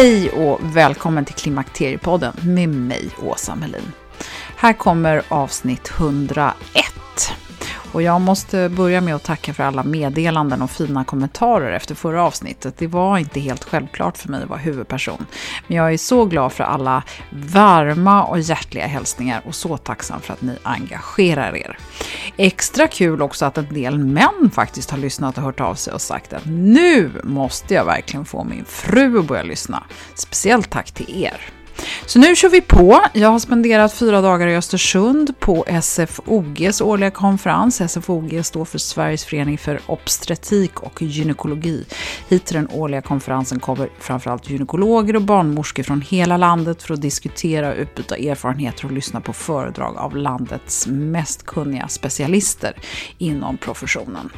Hej och välkommen till Klimakteriepodden med mig, Åsa Melin. Här kommer avsnitt 101. Och jag måste börja med att tacka för alla meddelanden och fina kommentarer efter förra avsnittet. Det var inte helt självklart för mig att vara huvudperson. Men jag är så glad för alla varma och hjärtliga hälsningar och så tacksam för att ni engagerar er. Extra kul också att en del män faktiskt har lyssnat och hört av sig och sagt att nu måste jag verkligen få min fru att börja lyssna. Speciellt tack till er. Så nu kör vi på. Jag har spenderat fyra dagar i Östersund på SFOGs årliga konferens. SFOG står för Sveriges förening för obstetrik och gynekologi. Hit till den årliga konferensen kommer framförallt gynekologer och barnmorskor från hela landet för att diskutera, utbyta erfarenheter och lyssna på föredrag av landets mest kunniga specialister inom professionen.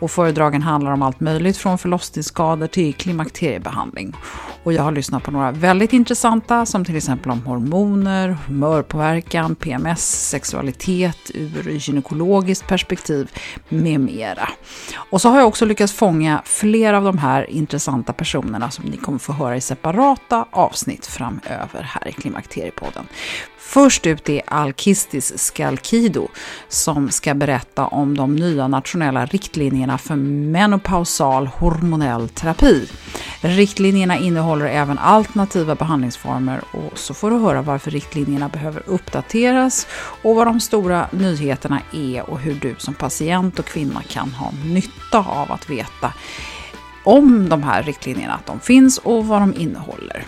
Och föredragen handlar om allt möjligt från förlossningsskador till klimakteriebehandling. Och jag har lyssnat på några väldigt intressanta som till exempel om hormoner, humörpåverkan, PMS, sexualitet ur gynekologiskt perspektiv med mera. Och så har jag också lyckats fånga flera av de här intressanta personerna som ni kommer få höra i separata avsnitt framöver här i Klimakteriepodden. Först ut är Alkistis Skalkido som ska berätta om de nya nationella riktlinjerna för menopausal hormonell terapi. Riktlinjerna innehåller även alternativa behandlingsformer och så får du höra varför riktlinjerna behöver uppdateras och vad de stora nyheterna är och hur du som patient och kvinna kan ha nytta av att veta om de här riktlinjerna, att de finns och vad de innehåller.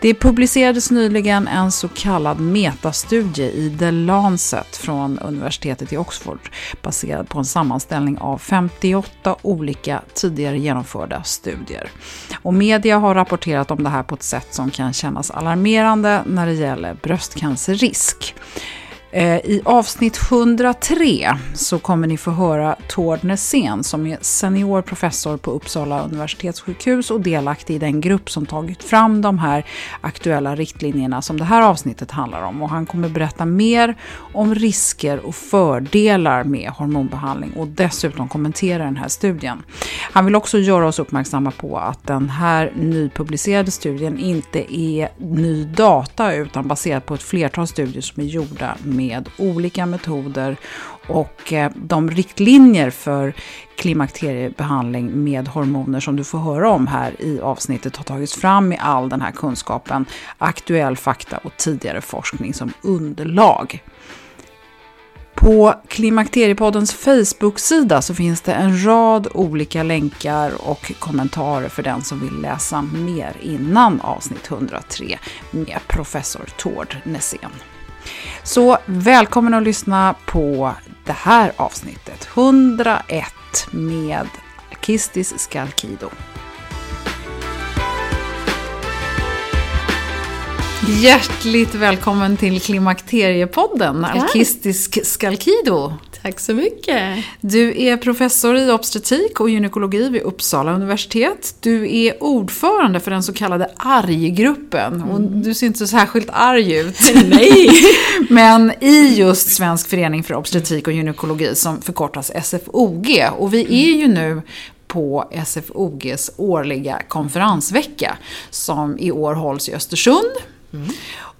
Det publicerades nyligen en så kallad metastudie i The Lancet från universitetet i Oxford baserad på en sammanställning av 58 olika tidigare genomförda studier. Och media har rapporterat om det här på ett sätt som kan kännas alarmerande när det gäller bröstcancerrisk. Eh, I avsnitt 103 så kommer ni få höra Tord Nässén som är senior professor på Uppsala universitetssjukhus och delaktig i den grupp som tagit fram de här aktuella riktlinjerna som det här avsnittet handlar om. Och han kommer berätta mer om risker och fördelar med hormonbehandling och dessutom kommentera den här studien. Han vill också göra oss uppmärksamma på att den här nypublicerade studien inte är ny data utan baserad på ett flertal studier som är gjorda med olika metoder och eh, de riktlinjer för klimakteriebehandling med hormoner som du får höra om här i avsnittet har tagits fram med all den här kunskapen, aktuell fakta och tidigare forskning som underlag. På Klimakteriepoddens Facebook-sida så finns det en rad olika länkar och kommentarer för den som vill läsa mer innan avsnitt 103 med professor Tord Nässén. Så välkommen att lyssna på det här avsnittet, 101 med Kistis Skalkido. Hjärtligt välkommen till Klimakteriepodden, Tack. Alkistisk Skalkido. Tack så mycket. Du är professor i obstetrik och gynekologi vid Uppsala universitet. Du är ordförande för den så kallade ARG-gruppen. Och du ser inte så särskilt arg ut. Nej. Men i just Svensk förening för obstetrik och gynekologi som förkortas SFOG. Och vi är ju nu på SFOGs årliga konferensvecka som i år hålls i Östersund.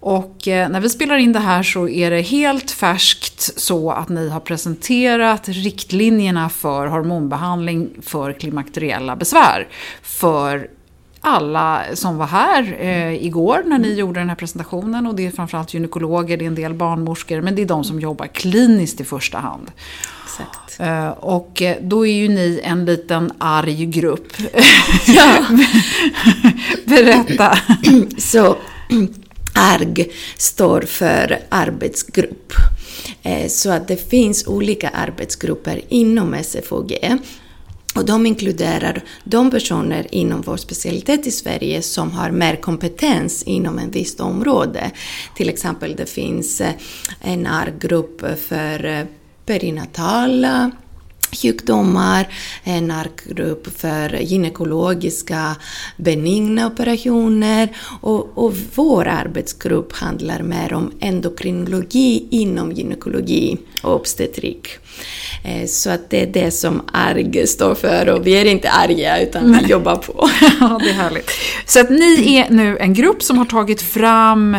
Och eh, när vi spelar in det här så är det helt färskt så att ni har presenterat riktlinjerna för hormonbehandling för klimakteriella besvär. För alla som var här eh, igår när ni gjorde den här presentationen och det är framförallt gynekologer, det är en del barnmorskor, men det är de som jobbar kliniskt i första hand. Exakt. Eh, och eh, då är ju ni en liten arg grupp. Ja. Berätta. Så ARG står för arbetsgrupp. Eh, så att det finns olika arbetsgrupper inom SFOG. Och de inkluderar de personer inom vår specialitet i Sverige som har mer kompetens inom en visst område. Till exempel det finns eh, en ARG-grupp för eh, perinatala sjukdomar, eh, en arkgrupp för gynekologiska benigna operationer och, och vår arbetsgrupp handlar mer om endokrinologi inom gynekologi och obstetrik. Eh, Så att det är det som ARG står för och vi är inte arga utan vi jobbar på. Ja, det är härligt. Så att ni är nu en grupp som har tagit fram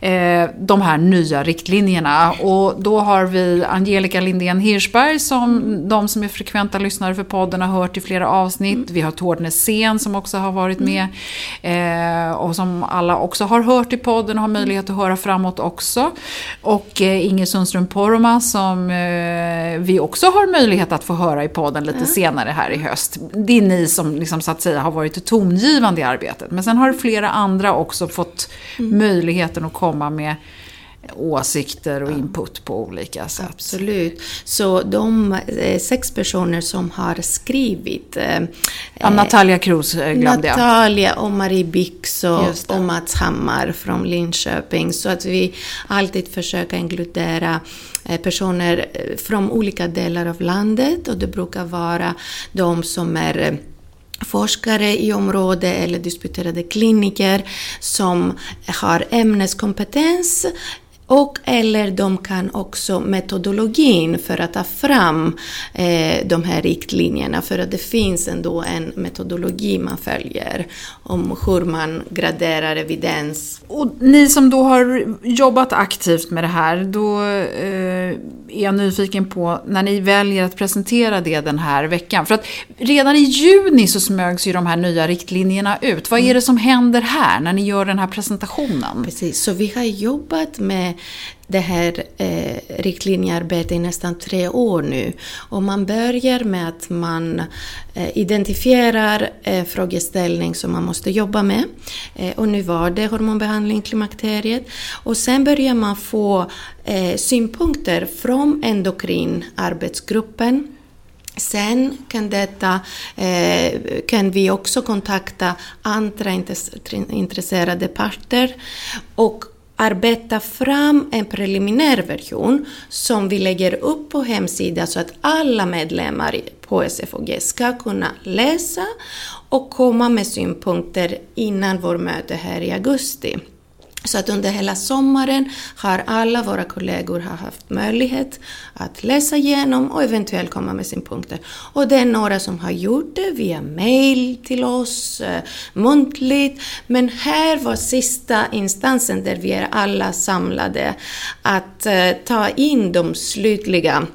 eh, de här nya riktlinjerna. Och då har vi Angelica Lindén Hirschberg som de som är frekventa lyssnare för podden har hört i flera avsnitt. Vi har Tord Nässén som också har varit med. Eh, och som alla också har hört i podden och har möjlighet att höra framåt också. Och eh, Inger Sundström Poromaa som eh, vi också har möjlighet att få höra i podden lite senare här i höst. Det är ni som liksom, så att säga har varit tongivande i arbetet. Men sen har flera andra också fått möjligheten att komma med åsikter och input på olika sätt. Absolut. Så de eh, sex personer som har skrivit eh, Ja, Natalia Cruz eh, glömde jag. Natalia och Marie Bix och, Mats Hammar från Linköping. Så att vi alltid försöker inkludera personer från olika delar av landet och det brukar vara de som är forskare i området eller disputerade kliniker som har ämneskompetens och eller de kan också metodologin för att ta fram eh, de här riktlinjerna för att det finns ändå en metodologi man följer om hur man graderar evidens. Och ni som då har jobbat aktivt med det här, då eh, är jag nyfiken på när ni väljer att presentera det den här veckan. För att redan i juni så smögs ju de här nya riktlinjerna ut. Vad är det som händer här när ni gör den här presentationen? Precis, så vi har jobbat med det här eh, riktlinjearbetet i nästan tre år nu. Och man börjar med att man eh, identifierar eh, frågeställning som man måste jobba med. Eh, och nu var det hormonbehandling i klimakteriet. Och sen börjar man få eh, synpunkter från endokrinarbetsgruppen Sen kan, detta, eh, kan vi också kontakta andra intresserade parter och arbeta fram en preliminär version som vi lägger upp på hemsidan så att alla medlemmar på SFOG ska kunna läsa och komma med synpunkter innan vår möte här i augusti. Så att under hela sommaren har alla våra kollegor har haft möjlighet att läsa igenom och eventuellt komma med synpunkter. Och det är några som har gjort det via mail till oss, eh, muntligt. Men här var sista instansen där vi är alla samlade att eh, ta in de slutliga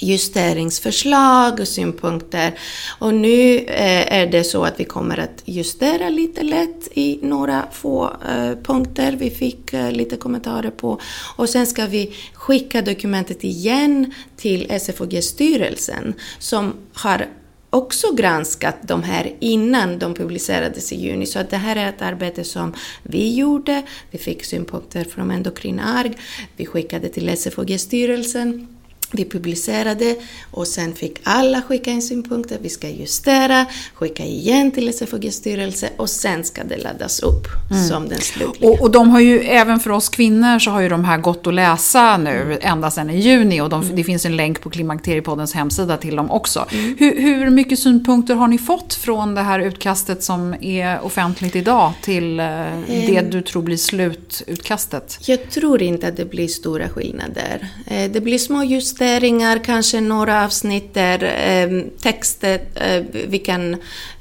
justeringsförslag och synpunkter. Och nu eh, är det så att vi kommer att justera lite lätt i några få eh, punkter vi fick eh, lite kommentarer på. Och sen ska vi skicka dokumentet igen till SFOG-styrelsen som har också granskat de här innan de publicerades i juni. Så att det här är ett arbete som vi gjorde. Vi fick synpunkter från Endokrinarg. Vi skickade till SFOG-styrelsen vi publicerade och sen fick alla skicka in synpunkter, vi ska justera, skicka igen till SFOGs styrelse och sen ska det laddas upp mm. som den slutliga. Och, och, de har ju, även för oss kvinnor så har ju de här gått att läsa nu mm. ända sedan i juni och de, mm. det finns en länk på Klimakteriepoddens hemsida till dem också. Mm. Hur, hur, mycket synpunkter har ni fått från det här utkastet som är offentligt idag till eh, det du tror blir slututkastet? Jag tror inte att det blir stora skillnader. Eh, det blir små just justeringar, kanske några avsnitt där eh, texten, eh, vi kan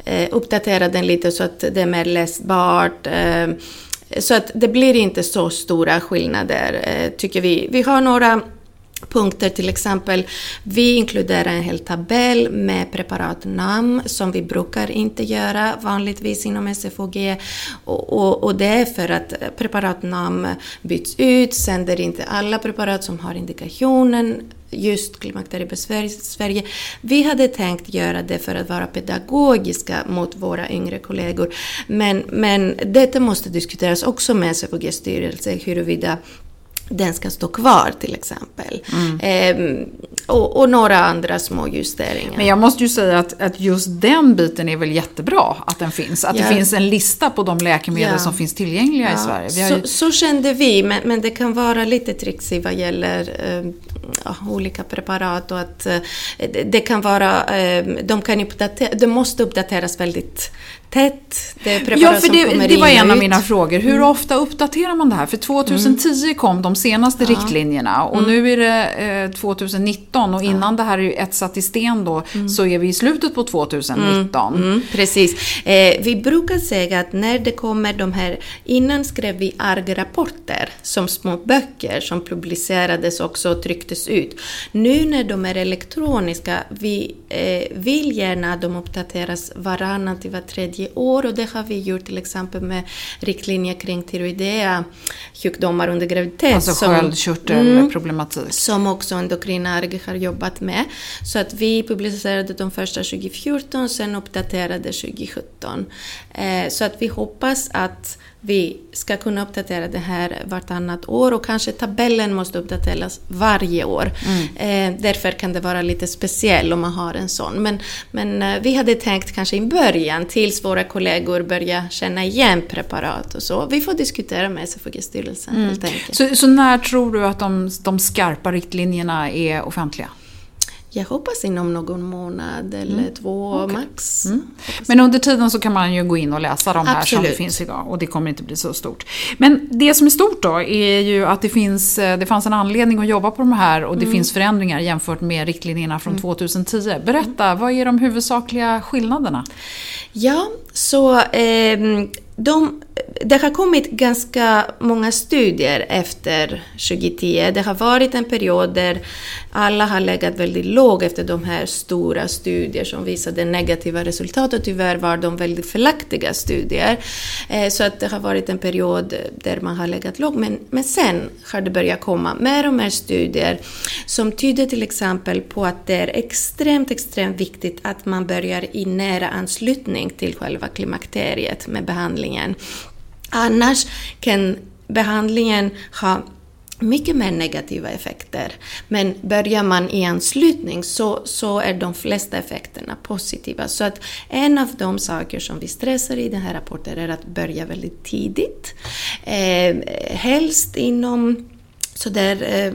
eh, uppdatera den lite så att det är mer läsbart. Ehm, så att det blir inte så stora skillnader, eh, tycker vi. Vi har några punkter, till exempel vi inkluderar en hel tabell med preparatnamn som vi brukar inte göra vanligtvis inom SFOG och, och, och det är för att preparatnamn byts ut, sänder inte alla preparat som har indikationen just klimakteriebesvär i Sverige. Vi hade tänkt göra det för att vara pedagogiska mot våra yngre kollegor. Men, men detta måste diskuteras också med SFG styrelse huruvida den ska stå kvar till exempel. Mm. Ehm, och, och, några andra små justeringar. Men jag måste ju säga att, att just den biten är väl jättebra att den finns. Att ja. det finns en lista på de läkemedel ja. som finns tillgängliga ja. i Sverige. Ju... Så, så, kände vi, men, men det kan vara lite trixigt vad gäller eh, olika preparat och att eh, det kan vara, eh, de kan uppdatera, de måste uppdateras väldigt tätt. Det är preparat ja, för det, som kommer det var en av mina frågor. Hur mm. ofta uppdaterar man det här? För 2010 mm. kom de senaste ja. riktlinjerna och mm. nu är det eh, 2019 och innan ja. det här är ett satt i sten då mm. så är vi i slutet på 2019. Mm. Mm. Precis. Eh, vi brukar säga att när det kommer de här, innan skrev vi ARG-rapporter som små böcker som publicerades också och trycktes ut. Nu när de är elektroniska, vi eh, vill gärna att de uppdateras varannan till var tredje år och det har vi gjort till exempel med riktlinjer kring tyroidea sjukdomar under graviditet. Alltså sköldkörtelproblematik. Mm, som också endokrinarg har jobbat med. Så att vi publicerade de första 2014, sen uppdaterade 2017. Eh, så att vi hoppas att vi ska kunna uppdatera det här vartannat år och kanske tabellen måste uppdateras varje år. Mm. Eh, därför kan det vara lite speciellt om man har en sån. Men, men eh, vi hade tänkt kanske i början, tills våra kollegor börjar känna igen preparat och så. Vi får diskutera med SFG-styrelsen mm. helt enkelt. Så, så när tror du att de, de skarpa riktlinjerna är offentliga? Jag hoppas inom någon månad eller mm. två okay. max. Mm. Men under tiden så kan man ju gå in och läsa de här Absolut. som finns idag och det kommer inte bli så stort. Men det som är stort då är ju att det, finns, eh, det fanns en anledning att jobba på de här och det mm. finns förändringar jämfört med riktlinjerna från 2010. Mm. Berätta, vad är de huvudsakliga skillnaderna? Ja, så eh, de, det har kommit ganska många studier efter 2010. Det har varit en period där alla har legat väldigt lågt efter de här stora studier som visade negativa resultat och tyvärr var de väldigt felaktiga studier. Eh, så att det har varit en period där man har legat lågt. Men, men sen har det börjat komma mer och mer studier som tyder till exempel på att det är extremt, extremt viktigt att man börjar i nära anslutning till själva klimakteriet med behandlingen. Annars kan behandlingen ha mycket mer negativa effekter. Men börjar man i anslutning så, så är de flesta effekterna positiva. Så att en av de saker som vi stressar i den här rapporten är att börja väldigt tidigt. Eh, helst inom så där, eh,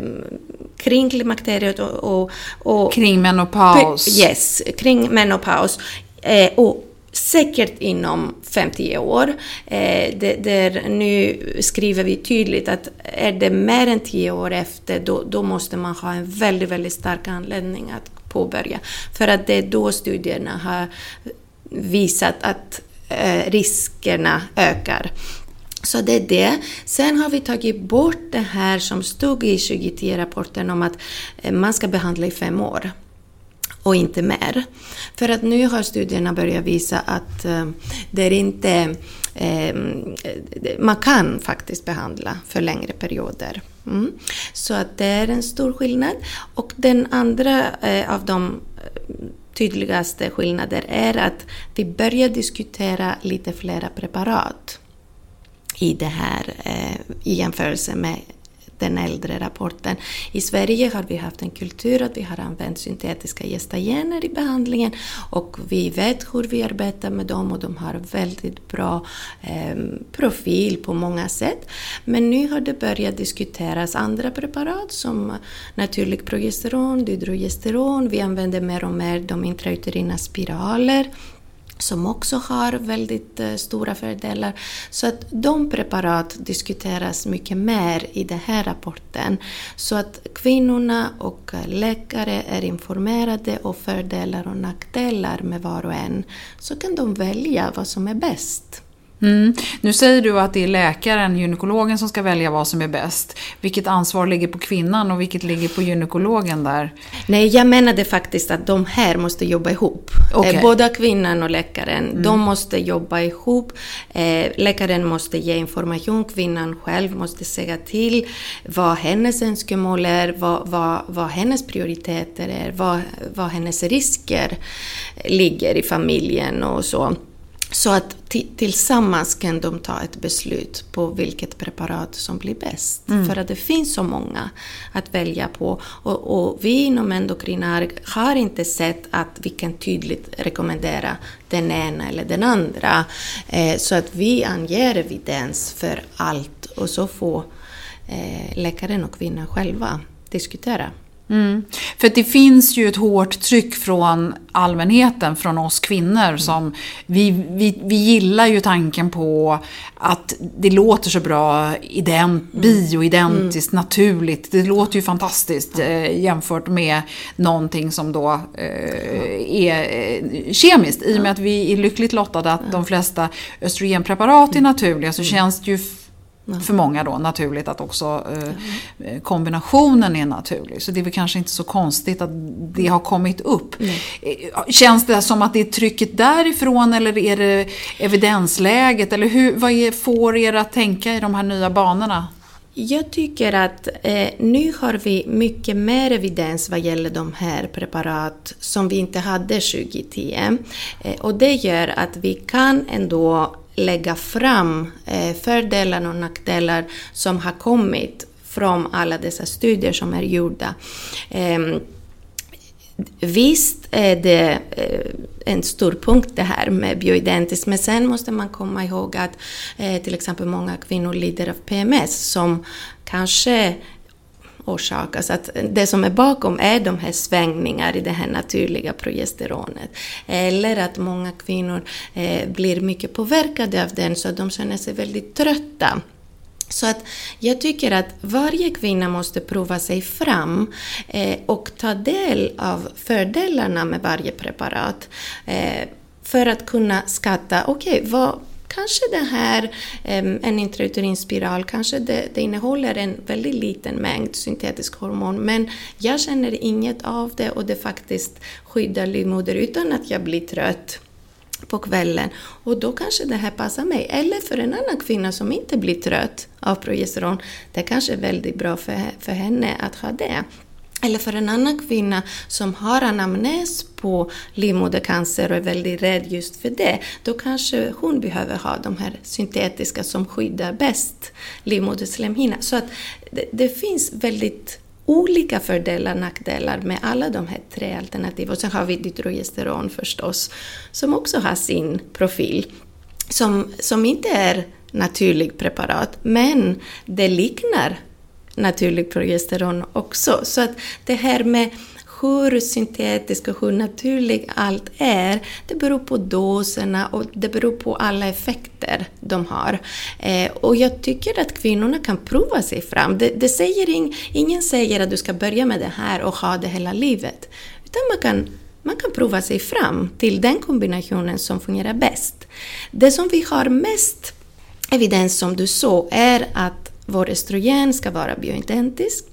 kring klimakteriet och, och, och... Kring menopaus? Yes, kring menopaus. Eh, och säkert inom 5-10 år. Eh, där nu skriver vi tydligt att är det mer än 10 år efter, då, då måste man ha en väldigt, väldigt stark anledning att påbörja. För att det är då studierna har visat att eh, riskerna ökar. Så det är det. Sen har vi tagit bort det här som stod i 2010-rapporten om att eh, man ska behandla i fem år och inte mer. För att nu har studierna börjat visa att eh, det är inte... Ehm, eh, man kan faktiskt behandla för längre perioder. Mm. Så att det är en stor skillnad. Och den andra eh, av de eh, tydligaste skillnader är att vi börjar diskutera lite flera preparat i det här eh, i jämförelse med den äldre rapporten. I Sverige har vi haft en kultur att vi har använt syntetiska gestagener i behandlingen och vi vet hur vi arbetar med dem och de har väldigt bra eh, profil på många sätt. Men nu har det börjat diskuteras andra preparat som naturlig progesteron, dydrogesteron, vi använder mer och mer de intrauterina spiraler som också har väldigt eh, stora fördelar. Så att de preparat diskuteras mycket mer i den här rapporten. Så att kvinnorna och läkare är informerade om fördelar och nackdelar med var och en. Så kan de välja vad som är bäst. Mm. Nu säger du att det är läkaren, gynekologen, som ska välja vad som är bäst. Vilket ansvar ligger på kvinnan och vilket ligger på gynekologen där? Nej, jag menade faktiskt att de här måste jobba ihop. Okay. Eh, både kvinnan och läkaren, mm. de måste jobba ihop. Eh, läkaren måste ge information, kvinnan själv måste säga till vad hennes önskemål är, vad, vad, vad hennes prioriteter är, vad, vad hennes risker ligger i familjen och så. Så att tillsammans kan de ta ett beslut på vilket preparat som blir bäst. Mm. För att det finns så många att välja på. Och, och vi inom endokrinar har inte sett att vi kan tydligt rekommendera den ena eller den andra. Eh, så att vi anger evidens för allt och så får eh, läkaren och kvinnan själva diskutera. Mm. För det finns ju ett hårt tryck från allmänheten, från oss kvinnor. som vi, vi, vi gillar ju tanken på att det låter så bra, ident, mm. bioidentiskt, mm. naturligt. Det låter ju fantastiskt eh, jämfört med någonting som då eh, är eh, kemiskt. I och med att vi är lyckligt lottade att de flesta östrogenpreparat är mm. naturliga så mm. känns det ju för många då naturligt att också eh, kombinationen är naturlig. Så det är väl kanske inte så konstigt att det har kommit upp. Nej. Eh, känns det som att det är trycket därifrån eller är det evidensläget? Eller hur, vad är, får er att tänka i de här nya banorna? Jag tycker att eh, nu har vi mycket mer evidens vad gäller de här preparat som vi inte hade 2010. Eh, och det gör att vi kan ändå lägga fram eh, fördelar och nackdelar som har kommit från alla dessa studier som är gjorda. Ehm, visst är det eh, en stor punkt det här med bioidentiskt, men sen måste man komma ihåg att eh, till exempel många kvinnor lider av PMS som kanske orsakas. Att det som är bakom är de här svängningar i det här naturliga progesteronet. Eller att många kvinnor eh, blir mycket påverkade av den så att de känner sig väldigt trötta. Så att jag tycker att varje kvinna måste prova sig fram eh, och ta del av fördelarna med varje preparat eh, för att kunna skatta, okej, okay, vad kanske det här, en intrauterin kanske det, det, innehåller en väldigt liten mängd syntetisk hormon, men jag känner inget av det och det faktiskt skyddar livmoder utan att jag blir trött på kvällen. Och då kanske det här passar mig. Eller för en annan kvinna som inte blir trött av progesteron, det kanske är väldigt bra för, för henne att ha det. Eller för en annan kvinna som har anamnes på livmodercancer och är väldigt rädd just för det, då kanske hon behöver ha de här syntetiska som skyddar bäst livmoderslemhinnan. Så att det, det finns väldigt olika fördelar och nackdelar med alla de här tre alternativen. Och sen har vi dydrogesteron förstås, som också har sin profil, som, som inte är naturligt preparat, men det liknar naturligt progesteron också. Så att det här med hur syntetisk och hur naturlig allt är, det beror på doserna och det beror på alla effekter de har. Eh, och jag tycker att kvinnorna kan prova sig fram. Det, det säger ing, ingen säger att du ska börja med det här och ha det hela livet. Utan man kan man kan prova sig fram till den kombinationen som fungerar bäst. Det som vi har mest evidens som du såg, är att vår östrogen ska vara bioidentisk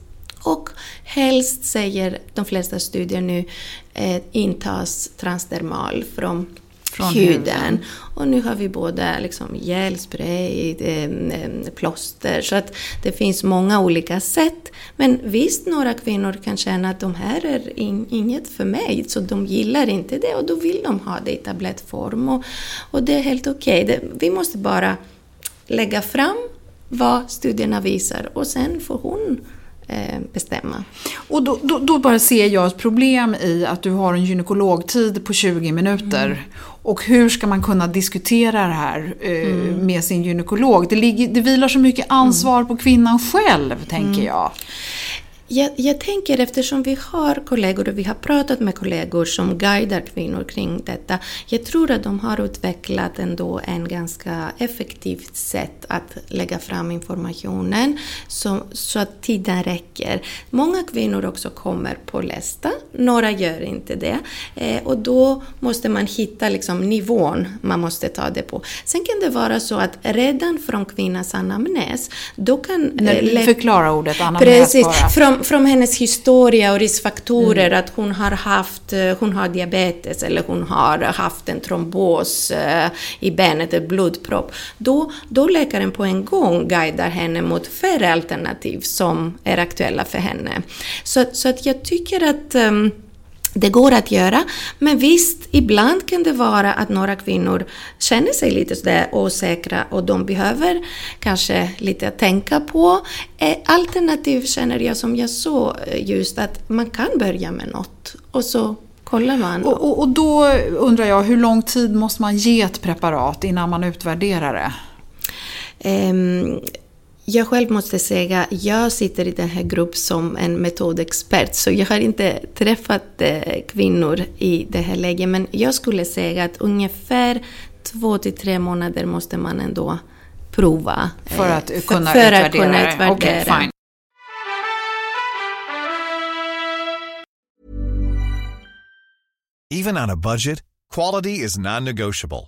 och helst, säger de flesta studier nu, eh, intas transdermal från, från huden. huden. Och nu har vi både liksom gelspray, eh, plåster, så att det finns många olika sätt. Men visst, några kvinnor kan känna att de här är in, inget för mig, så de gillar inte det och då vill de ha det i tablettform. Och, och det är helt okej. Okay. Vi måste bara lägga fram vad studierna visar och sen får hon eh, bestämma. Och då, då, då, bara ser jag ett problem i att du har en gynekologtid på 20 minuter. Mm. Och hur ska man kunna diskutera det här eh, mm. med sin gynekolog? Det, ligger, det vilar så mycket ansvar mm. på kvinnan själv, tänker mm. jag. Jag, jag, tänker eftersom vi har kollegor och vi har pratat med kollegor som guidar kvinnor kring detta. Jag tror att de har utvecklat ändå en ganska effektivt sätt att lägga fram informationen så, så att tiden räcker. Många kvinnor också kommer på lästa, några gör inte det. Eh, och då måste man hitta liksom nivån man måste ta det på. Sen kan det vara så att redan från kvinnans anamnes, då kan... Eh, förklara ordet anamnes Precis, bara. Från, från hennes historia och riskfaktorer, mm. att hon har haft, eh, hon har diabetes eller hon har haft en trombos eh, i benet, ett blodpropp, då, då läkaren på en gång guidar henne mot färre alternativ som är aktuella för henne. Så, så att jag tycker att um, det går att göra, men visst, ibland kan det vara att några kvinnor känner sig lite sådär osäkra och de behöver kanske lite att tänka på. Eh, alternativ känner jag som jag så eh, just att man kan börja med något och så kollar man. Och, och, och då undrar jag, hur lång tid måste man ge ett preparat innan man utvärderar det? Jag själv måste säga, jag sitter i den här gruppen som en metodexpert, så jag har inte träffat eh, kvinnor i det här läget, men jag skulle säga att ungefär två till tre månader måste man ändå prova. För att eh, kunna för, för utvärdera? Att kunna utvärdera. Okay, fine. Even on a budget, quality is non-negotiable.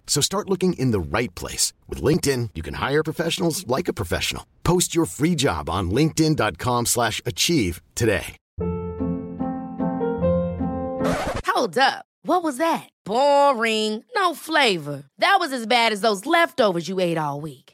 So start looking in the right place. With LinkedIn, you can hire professionals like a professional. Post your free job on linkedin.com slash achieve today. Hold up. What was that? Boring. No flavor. That was as bad as those leftovers you ate all week.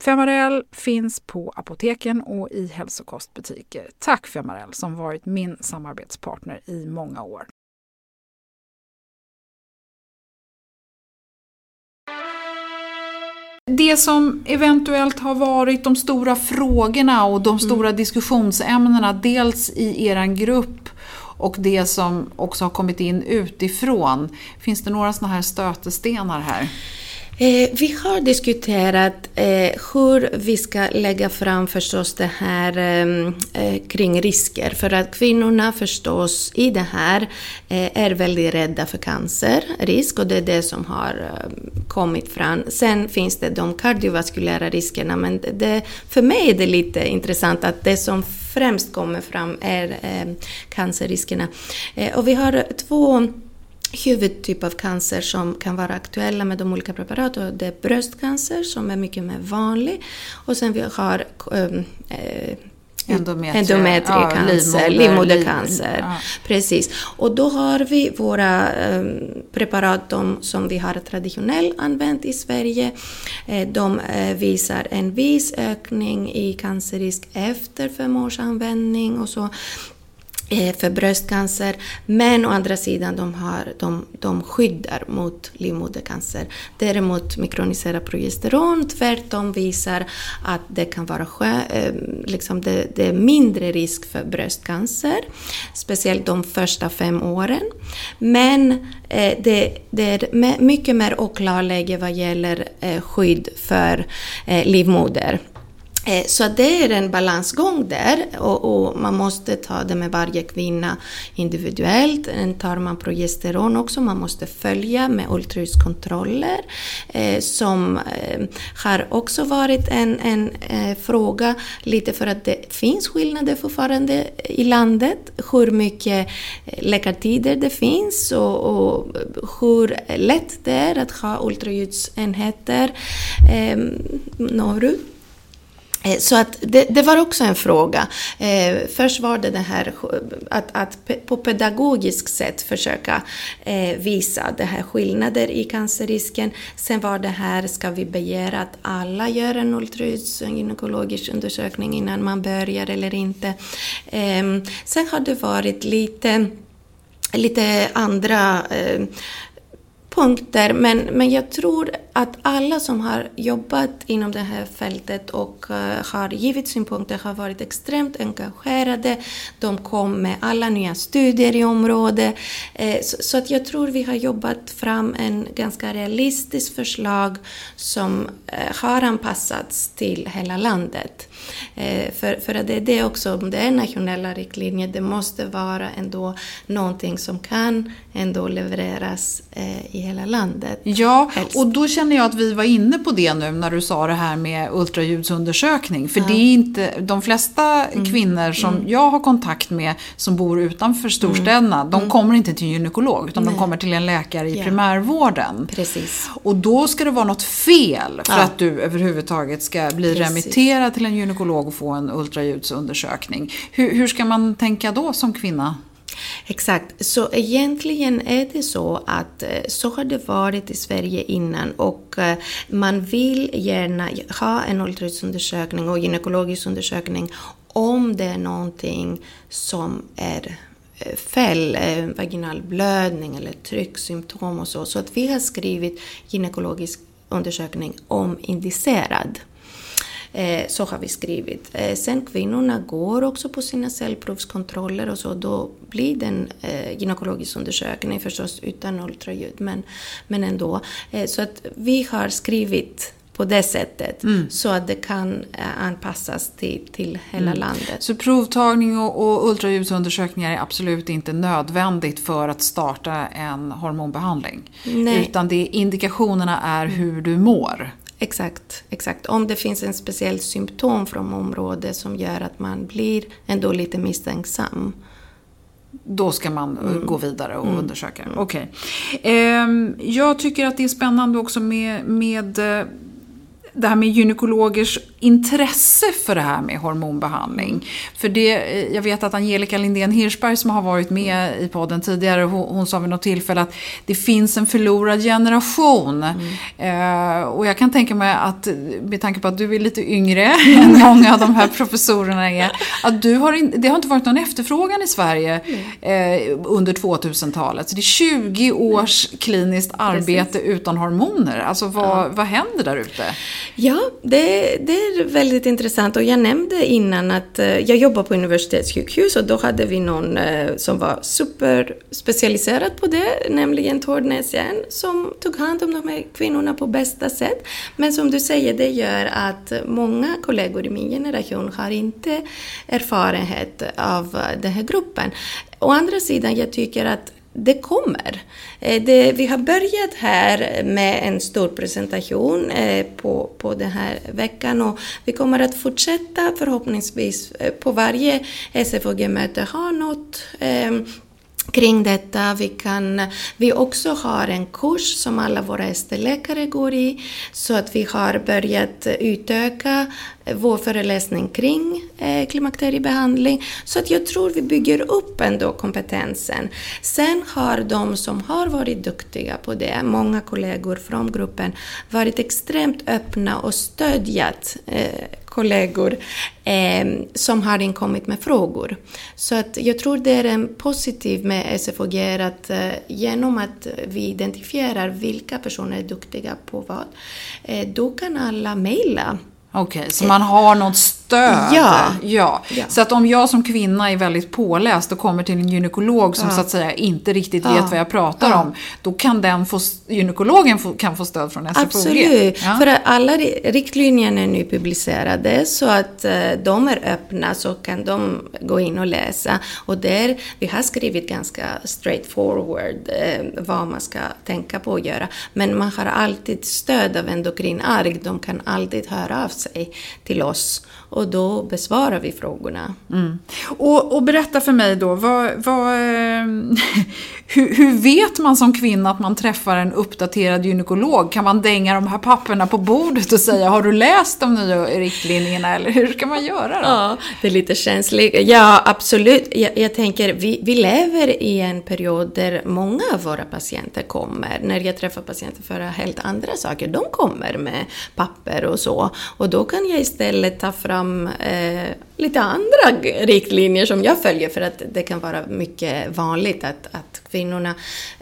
Femarel finns på apoteken och i hälsokostbutiker. Tack Femarel som varit min samarbetspartner i många år. Det som eventuellt har varit de stora frågorna och de stora mm. diskussionsämnena, dels i er grupp och det som också har kommit in utifrån. Finns det några sådana här stötestenar här? Eh, vi har diskuterat eh, hur vi ska lägga fram förstås det här ehm, eh, kring risker. För att kvinnorna förstås i det här eh, är väldigt rädda för cancerrisk och det är det som har eh, kommit fram. Sen finns det de kardiovaskulära riskerna men det, för mig är det lite intressant att det som främst kommer fram är eh, cancerriskerna. Eh, och vi har två huvudtyp av cancer som kan vara aktuella med de olika preparaten. Det är bröstcancer som är mycket mer vanlig och sen vi har um, eh, Endometri, endometriecancer, ja, livmodercancer. Ja. Precis. Och då har vi våra um, preparat de som vi har traditionellt använt i Sverige. Eh, de eh, visar en viss ökning i cancerrisk efter fem års användning och så Eh, för bröstcancer, men å andra sidan de, har, de, de skyddar mot livmodercancer. Däremot mikroniserat progesteron tvärtom visar att det kan vara sjö, eh, liksom det, det, är mindre risk för bröstcancer, speciellt de första fem åren. Men eh, det, det är mycket mer oklarläge vad gäller skydd för livmoder. Eh, så det är en balansgång där och, och, man måste ta det med varje kvinna individuellt. Tar man progesteron också, man måste följa med ultraljudskontroller eh, som eh, har också varit en, en eh, fråga lite för att det finns skillnader fortfarande i landet. Hur mycket eh, läkartider det finns och, och hur lätt det är att ha ultraljudsenheter eh, norrut. Eh, så att det, det, var också en fråga. Eh, först var det det här att, att på pedagogiskt sätt försöka eh, visa det här skillnader i cancerrisken. Sen var det här, ska vi begära att alla gör en ultraljuds-gynekologisk undersökning innan man börjar eller inte. Eh, sen har det varit lite lite andra eh, punkter, men, men jag tror att alla som har jobbat inom det här fältet och uh, har givit synpunkter har varit extremt engagerade. De kom med alla nya studier i området. Eh, så, så, att jag tror vi har jobbat fram en ganska realistisk förslag som eh, har anpassats till hela landet för, för att det är det också, om det är nationella riktlinjer, det måste vara ändå någonting som kan ändå levereras i hela landet. Ja, helst. och då känner jag att vi var inne på det nu när du sa det här med ultraljudsundersökning. För ja. det är inte, de flesta mm. kvinnor som mm. jag har kontakt med som bor utanför storstäderna, mm. de mm. kommer inte till en gynekolog utan Nej. de kommer till en läkare i ja. primärvården. Precis. Och då ska det vara något fel för ja. att du överhuvudtaget ska bli Precis. remitterad till en gynekolog och få en ultraljudsundersökning. Hur, hur ska man tänka då som kvinna? Exakt, så egentligen är det så att eh, så har det varit i Sverige innan och eh, man vill gärna ha en ultraljudsundersökning och gynekologisk undersökning om det är någonting som är fäll, fel, vaginal blödning eller trycksymptom och så. Så att vi har skrivit gynekologisk undersökning om indicerad. Eh, så har vi skrivit. Eh, sen kvinnorna går också på sina cellprovskontroller och så, då blir det en eh, gynekologisk undersökning förstås utan ultraljud, men, men ändå. så att vi har skrivit på det sättet mm. så att det kan anpassas till, till hela mm. landet. Så provtagning och, och ultraljudsundersökningar är absolut inte nödvändigt för att starta en hormonbehandling? Nej. Utan det, indikationerna är hur du mår? Exakt, exakt. Om det finns en speciell symptom från området som gör att man blir ändå lite misstänksam. Då ska man eh, mm. gå vidare och mm. undersöka. Okej. Okay. Eh, jag tycker att det är spännande också med, med eh, det här med gynekologers intresse för det här med hormonbehandling. För det, jag vet att Angelica Lindén Hirschberg som har varit med i podden tidigare, hon, hon sa vid något tillfälle att det finns en förlorad generation. Mm. Eh, och jag kan tänka mig att, med tanke på att du är lite yngre än många av de här professorerna är, att du har in, det har inte varit någon efterfrågan i Sverige eh, under 2000-talet. Så det är 20 års kliniskt arbete Precis. utan hormoner. Alltså vad, ja. vad händer där ute? Ja, det, det är väldigt intressant och jag nämnde innan att eh, jag jobbar på universitetssjukhus och då hade vi någon eh, som var superspecialiserad på det, nämligen Tord Näsjärn, som tog hand om de här kvinnorna på bästa sätt. Men som du säger, det gör att många kollegor i min generation har inte erfarenhet av eh, den här gruppen. Å andra sidan, jag tycker att det kommer. Eh, det, vi har börjat här med en stor presentation eh, på, på den här veckan och vi kommer att fortsätta förhoppningsvis eh, på varje SFOG-möte ha något kring detta. Vi, kan, vi också har en kurs som alla våra ST-läkare går i, så att vi har börjat utöka vår föreläsning kring eh, klimakteriebehandling. Så att jag tror vi bygger upp ändå kompetensen. Sen har de som har varit duktiga på det, många kollegor från gruppen, varit extremt öppna och stödjat eh, kollegor eh, som har inkommit med frågor. Så att jag tror det är en positiv med SFOG att eh, genom att vi identifierar vilka personer är duktiga på vad, eh, då kan alla mejla Okej, okay, så man har något stöd? Ja. ja. ja. Så att om jag som kvinna är väldigt påläst och kommer till en gynekolog som ja. så att säga inte riktigt vet vad jag pratar om, då kan den få, gynekologen få, kan få stöd från SFOG? Absolut, för alla riktlinjerna är nu publicerade så att eh, de är öppna så kan de gå in och läsa. Och där, vi har skrivit ganska straightforward eh, vad man ska tänka på att göra. Men man har alltid stöd av endokrinarg, de kan alltid höra av sig till oss och då besvarar vi frågorna. Mm. Och, och, berätta för mig då, vad, vad, eh, hur, hur, vet man som kvinna att man träffar en uppdaterad gynekolog? Kan man dänga de här papperna på bordet och säga har du läst de nya riktlinjerna eller hur ska man göra då? Ja, det är lite känsligt. Ja, absolut. Jag, jag tänker, vi, vi lever i en period där många av våra patienter kommer. När jag träffar patienter för helt andra saker, de kommer med papper och så. Och då kan jag istället ta fram fram eh, lite andra riktlinjer som jag följer för att det kan vara mycket vanligt att, att kvinnorna,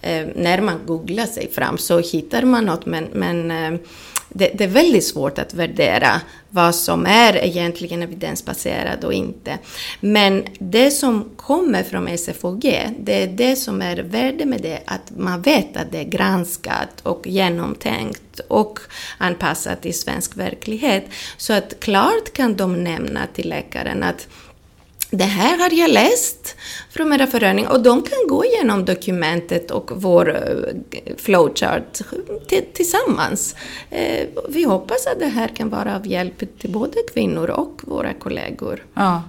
eh, när man googlar sig fram så hittar man något. Men, men eh, det, det, är väldigt svårt att värdera vad som är egentligen evidensbaserat och inte. Men det som kommer från SFOG, det är det som är värde med det, att man vet att det är granskat och genomtänkt och anpassat till svensk verklighet. Så att klart kan de nämna till läkaren att det här har jag läst från era förening och de kan gå igenom dokumentet och vår eh, flowchart tillsammans. Eh, vi hoppas att det här kan vara av hjälp till både kvinnor och våra kollegor. Ja.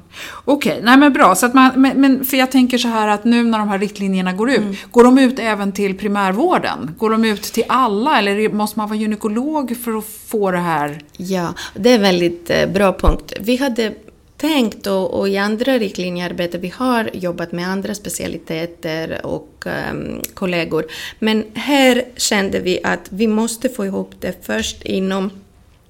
Okej, okay. nej men bra. Så att man, men, för jag tänker så här att nu när de här riktlinjerna går ut, mm. går de ut även till primärvården? Går de ut till alla eller måste man vara gynekolog för att få det här? Ja, det är en väldigt eh, bra punkt. Vi hade tänkt och, och i andra riktlinjearbete, vi har jobbat med andra specialiteter och um, kollegor, men här kände vi att vi måste få ihop det först inom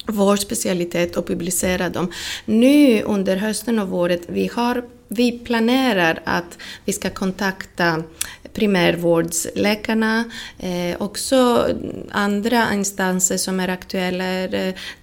vår specialitet och publicera dem. Nu under hösten och våren, vi, har, vi planerar att vi ska kontakta primärvårdsläkarna, eh, också andra instanser som är aktuella.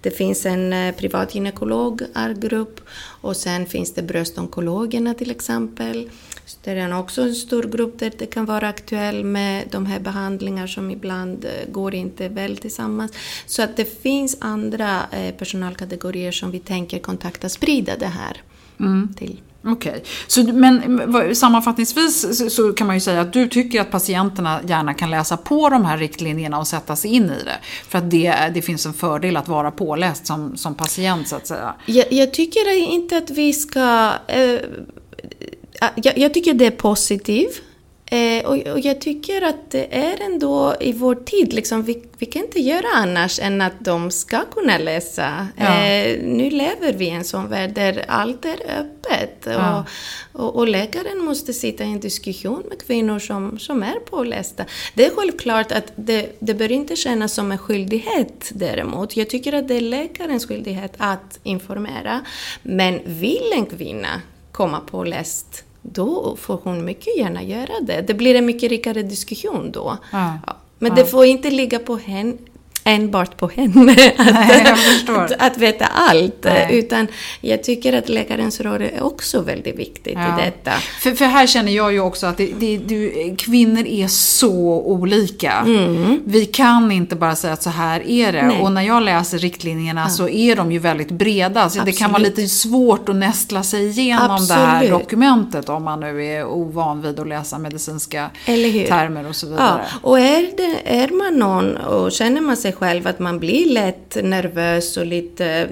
Det finns en eh, privat gynekolog-grupp och sen finns det bröstonkologerna till exempel. Så det är också en stor grupp där det kan vara aktuellt med de här behandlingar som ibland eh, går inte väl tillsammans. Så att det finns andra eh, personalkategorier som vi tänker kontakta, sprida det här mm. till. Okej, okay. men sammanfattningsvis så kan man ju säga att du tycker att patienterna gärna kan läsa på de här riktlinjerna och sätta sig in i det. För att det, det finns en fördel att vara påläst som, som patient så att säga. Jag, jag tycker inte att vi ska... Eh, eh jag, jag, tycker det är positivt. Eh, och, och, jag tycker att det är ändå i vår tid, liksom, vi, vi kan inte göra annars än att de ska kunna läsa. Ja. Eh, nu lever vi i en sån värld där allt är öppet. Ja. Och, och, och, läkaren måste sitta i en diskussion med kvinnor som, som är pålästa. Det är självklart att det, det bör inte kännas som en skyldighet däremot. Jag tycker att det är läkarens skyldighet att informera. Men vill en kvinna komma påläst då får hon mycket gärna göra det. Det blir en mycket rikare diskussion då. Ja. Men ja. det får inte ligga på henne enbart på henne att, Nej, att, att, veta allt. Nej. Utan jag tycker att läkarens roll är också väldigt viktigt ja. i detta. För, för här känner jag ju också att det, det, du, kvinnor är så olika. Mm. Vi kan inte bara säga att så här är det. Nej. Och när jag läser riktlinjerna ja. så är de ju väldigt breda. Så det kan vara lite svårt att nästla sig igenom Absolut. det här dokumentet om man nu är ovan vid att läsa medicinska termer och så vidare. Ja. Och är, det, är man någon och känner man sig sig själv att man blir lätt nervös och lite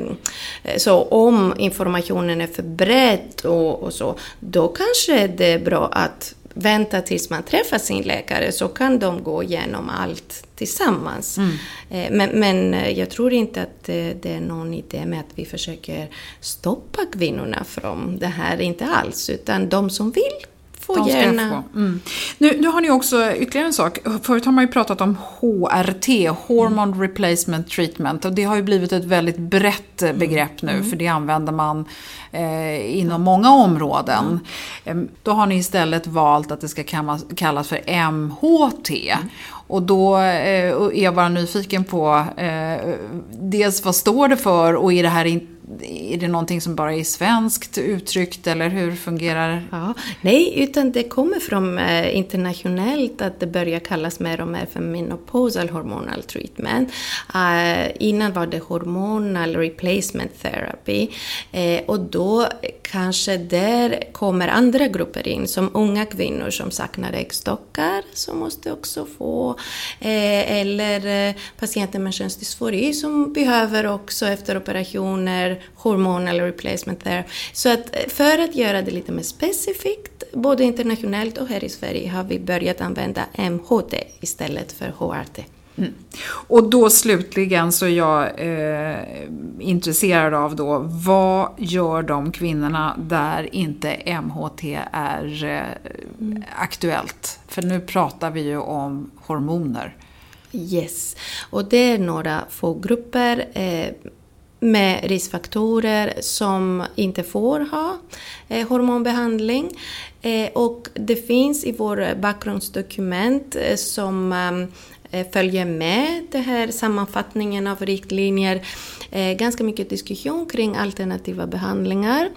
eh, så om informationen är för bred och, och så, då kanske det är bra att vänta tills man träffar sin läkare så kan de gå igenom allt tillsammans. Mm. Eh, men, men, eh, jag tror inte att det är någon idé med att vi försöker stoppa kvinnorna från det här, inte alls, utan de som vill får gärna. Få. Mm. Nu, nu har ni också ytterligare en sak. Förut har man ju pratat om HRT, Hormone mm. Replacement Treatment. Och det har ju blivit ett väldigt brett mm. begrepp nu, mm. för det använder man eh, inom många områden. Mm. Då har ni istället valt att det ska kallas för MHT. Mm. Och då eh, är jag bara nyfiken på eh, dels vad står det för och är det här inte är det någonting som bara är svenskt uttryckt eller hur fungerar ja, Nej, utan det kommer från eh, internationellt att det börjar kallas mer och mer för menopausal hormonal treatment. Eh, innan var det hormonal replacement therapy eh, och då kanske där kommer andra grupper in som unga kvinnor som saknar äggstockar som måste också få eh, eller eh, patienter med könsdysfori som behöver också efter operationer hormonal replacement therapy. Så att eh, för att göra det lite mer specifikt, både internationellt och här i Sverige, har vi börjat använda MHT istället för HRT. Mm. Och då slutligen så är jag eh, intresserad av då, vad gör de kvinnorna där inte MHT är eh, mm. aktuellt? För nu pratar vi ju om hormoner. Yes, och det är några få grupper. Eh, med riskfaktorer som inte får ha eh, hormonbehandling. Eh, och det finns i vårt bakgrundsdokument eh, som eh, eh följer med den här sammanfattningen av riktlinjer eh, ganska mycket diskussion kring alternativa behandlingar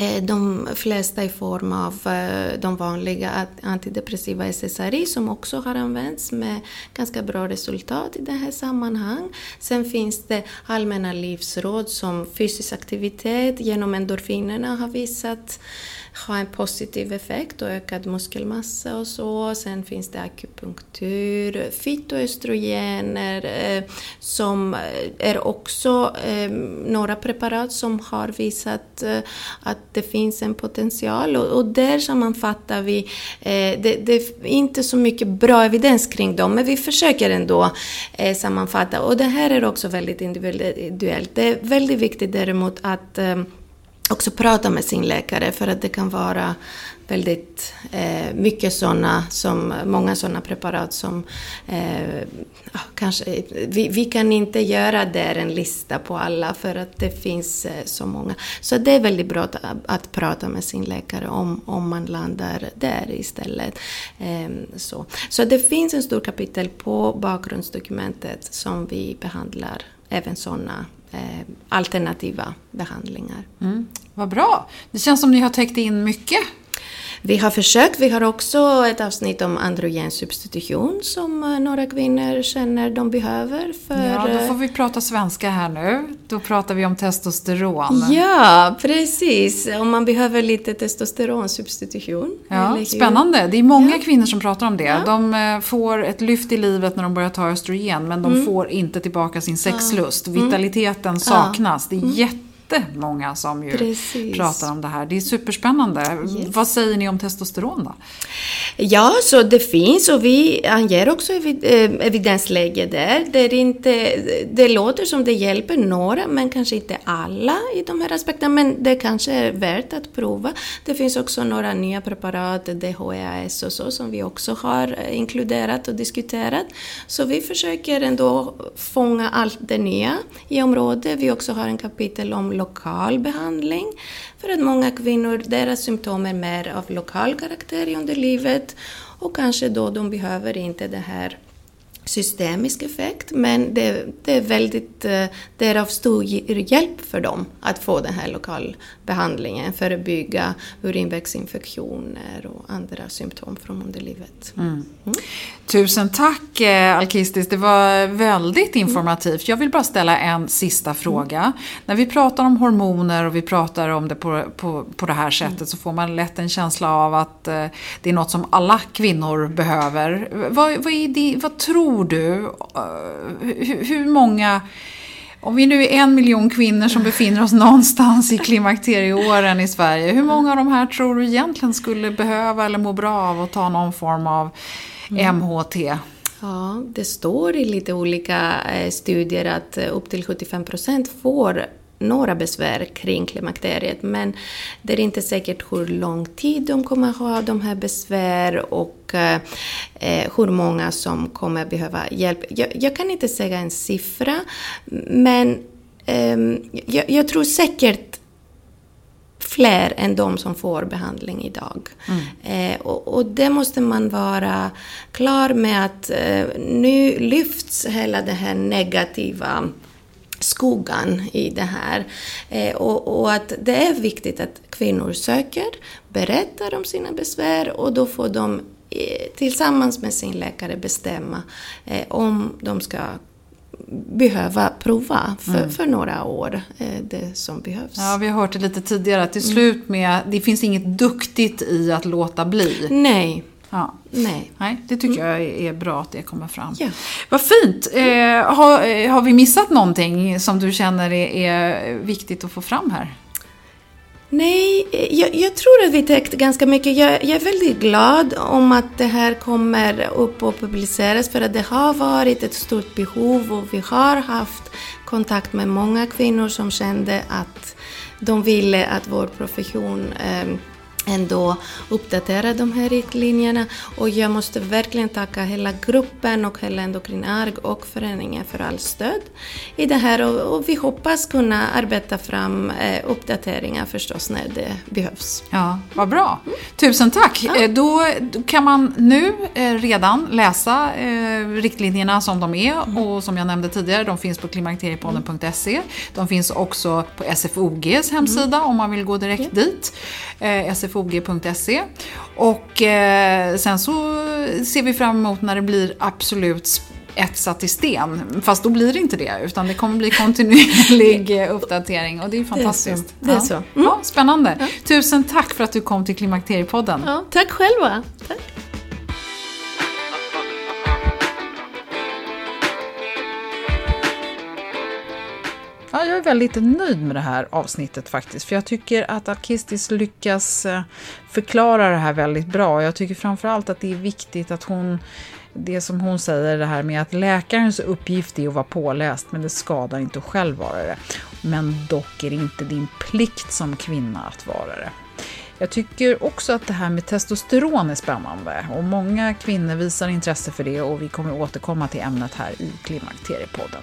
Eh, de flesta i form av eh, de vanliga antidepressiva SSRI som också har använts med ganska bra resultat i det här sammanhang. Sen finns det allmänna livsråd som fysisk aktivitet genom endorfinerna har visat ha en positiv effekt och ökad muskelmassa och så. Sen finns det akupunktur, fytoöstrogener eh, som eh, är också eh, några preparat som har visat eh, att det finns en potential och, och där sammanfattar vi, eh, det, det, är inte så mycket bra evidens kring dem men vi försöker ändå eh, sammanfatta och det här är också väldigt individuellt. Det är väldigt viktigt däremot att eh, också prata med sin läkare för att det kan vara väldigt eh, mycket sådana, som, många sådana preparat som eh, ah, kanske, vi, vi, kan inte göra där en lista på alla för att det finns eh, så många. Så det är väldigt bra att, att, prata med sin läkare om, om man landar där istället. Ehm, så. så det finns en stor kapitel på bakgrundsdokumentet som vi behandlar även sådana eh, alternativa behandlingar. Mm. Vad bra! Det känns som ni har täckt in mycket vi har försökt. Vi har också ett avsnitt om androgensubstitution som eh, några kvinnor känner de behöver. För... Ja, då får vi prata svenska här nu. Då pratar vi om testosteron. Ja, precis. Om man behöver lite testosteronsubstitution. Ja, spännande. Det är många ja. kvinnor som pratar om det. Ja. De eh, får ett lyft i livet när de börjar ta östrogen men de mm. får inte tillbaka sin sexlust. Mm. Vitaliteten saknas. Det är mm. jätte jättemånga som ju Precis. pratar om det här. Det är superspännande. Yes. Vad säger ni om testosteron då? Ja, så det finns och vi anger också eh, evidensläge där. Det, är inte, det låter som det hjälper några, men kanske inte alla i de här aspekterna. Men det kanske är värt att prova. Det finns också några nya preparat, DHEAS och så, som vi också har eh, inkluderat och diskuterat. Så vi försöker ändå fånga allt det nya i området. Vi också har en kapitel om lokal behandling. För att många kvinnor, deras symptom är mer av lokal karaktär under livet och kanske då de behöver inte det här systemisk effekt, men det, det, är väldigt, eh, det är av stor hjälp för dem att få den här lokalbehandlingen, förebygga urinvägsinfektioner och andra symptom från underlivet. Mm. Mm. Tusen tack eh, Alkistis, det var väldigt informativt. Jag vill bara ställa en sista fråga. Mm. När vi pratar om hormoner och vi pratar om det på, på, på det här sättet mm. så får man lätt en känsla av att eh, det är något som alla kvinnor behöver. Vad, vad, är det, vad tror du? Eh, hur, många Om vi nu är en miljon kvinnor som befinner oss någonstans i klimakterieåren i Sverige, hur många av de här tror du egentligen skulle behöva eller må bra av att ta någon form av MHT? Ja, det står i lite olika eh, studier att eh, upp till 75 procent får några besvär kring klimakteriet, men det är inte säkert hur lång tid de kommer ha de här besvär och eh, hur många som kommer behöva hjälp. Jag, jag kan inte säga en siffra, men eh, jag, jag, tror säkert fler än de som får behandling idag. Mm. Eh, och, och, det måste man vara klar med att eh, nu lyfts hela det här negativa skuggan i det här. Eh, och, och, att det är viktigt att kvinnor söker, berättar om sina besvär och då får de eh, tillsammans med sin läkare bestämma eh, om de ska behöva prova för, mm. för några år det som behövs. Ja, vi har hört det lite tidigare, att till slut med, det finns inget duktigt i att låta bli. Nej. Ja. Nej. Nej, det tycker jag är bra att det kommer fram. Ja. Vad fint! Eh, har, eh, har vi missat någonting som du känner är, är viktigt att få fram här? Nej, jag, jag, tror att vi täckte ganska mycket. Jag, jag, är väldigt glad om att det här kommer upp och publiceras för att det har varit ett stort behov och vi har haft kontakt med många kvinnor som kände att de ville att vår profession eh, ändå uppdatera de här riktlinjerna och jag måste verkligen tacka hela gruppen och hela Endokrinarg och föreningen för all stöd i det här och, och vi hoppas kunna arbeta fram eh, uppdateringar förstås när det behövs. Ja, vad bra. Tusen tack. Ja. Eh, då, kan man nu eh, redan läsa eh, riktlinjerna som de är mm. och som jag nämnde tidigare, de finns på klimakteriepodden.se. De finns också på SFOGs hemsida mm. om man vill gå direkt ja. dit. Eh, sfog.se. Och eh, sen så ser vi fram emot när det blir absolut etsat i sten. Fast då blir det inte det, utan det kommer bli kontinuerlig uppdatering och det är fantastiskt. Det är så. Det är så. Mm. Ja, spännande. Ja. Tusen tack för att du kom till Klimakteriepodden. Ja, tack själva. Tack. Jag är väldigt nöjd med det här avsnittet faktiskt. För jag tycker att Alkistis lyckas eh, förklara det här väldigt bra. Jag tycker framförallt att det är viktigt att hon det som hon säger, det här med att läkarens uppgift är att vara påläst, men det skadar inte att själv vara det. Men dock är det inte din plikt som kvinna att vara det. Jag tycker också att det här med testosteron är spännande och många kvinnor visar intresse för det och vi kommer återkomma till ämnet här i Klimakteriepodden.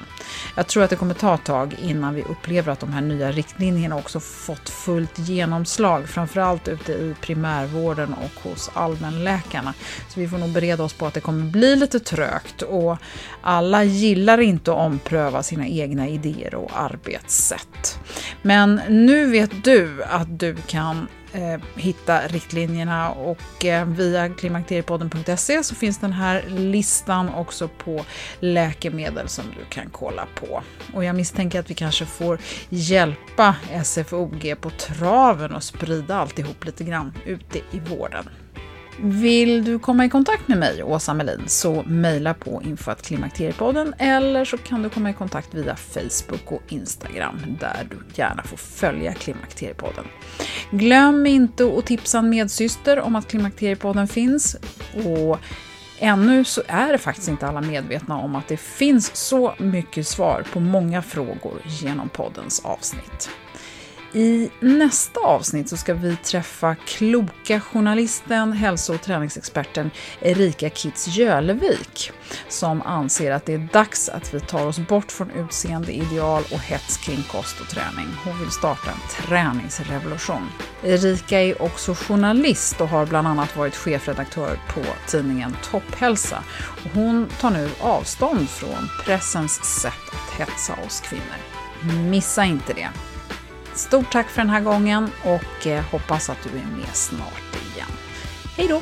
Jag tror att det kommer ta ett tag innan vi upplever att de här nya riktlinjerna också fått fullt genomslag, framförallt ute i primärvården och hos allmänläkarna. Så vi får nog bereda oss på att det kommer bli lite trögt och alla gillar inte att ompröva sina egna idéer och arbetssätt. Men nu vet du att du kan eh, hitta riktlinjerna och eh, via klimakteriepodden.se så finns den här listan också på läkemedel som du kan kolla på. Och jag misstänker att vi kanske får hjälpa SFOG på traven och sprida alltihop lite grann ute i vården. Vill du komma i kontakt med mig, Åsa Melin, så mejla på info.klimakteriepodden eller så kan du komma i kontakt via Facebook och Instagram där du gärna får följa Klimakteriepodden. Glöm inte att tipsa en medsyster om att Klimakteriepodden finns och Ännu så är det faktiskt inte alla medvetna om att det finns så mycket svar på många frågor genom poddens avsnitt. I nästa avsnitt så ska vi träffa kloka journalisten, hälso och träningsexperten Erika Kitz Jölevik som anser att det är dags att vi tar oss bort från utseende, ideal och hets kring kost och träning. Hon vill starta en träningsrevolution. Erika är också journalist och har bland annat varit chefredaktör på tidningen Topphälsa. hon tar nu avstånd från pressens sätt att hetsa oss kvinnor. Missa inte det! Stort tack för den här gången och eh, hoppas att du är med snart igen. Hej då!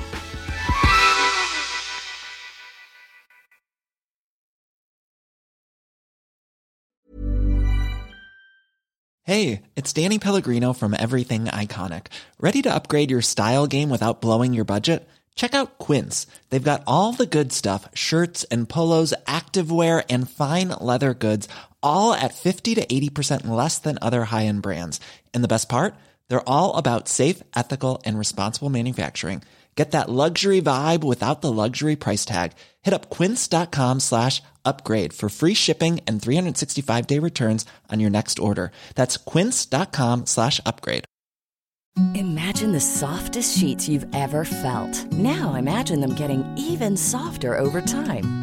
Hey, it's Danny Pellegrino from Everything Iconic. Ready to upgrade your style game without blowing your budget? Check out Quince. They've got all the good stuff, shirts and polos, activewear and fine leather goods all at 50 to 80% less than other high-end brands. And the best part? They're all about safe, ethical, and responsible manufacturing. Get that luxury vibe without the luxury price tag. Hit up quince.com slash upgrade for free shipping and 365-day returns on your next order. That's quince.com slash upgrade. Imagine the softest sheets you've ever felt. Now imagine them getting even softer over time.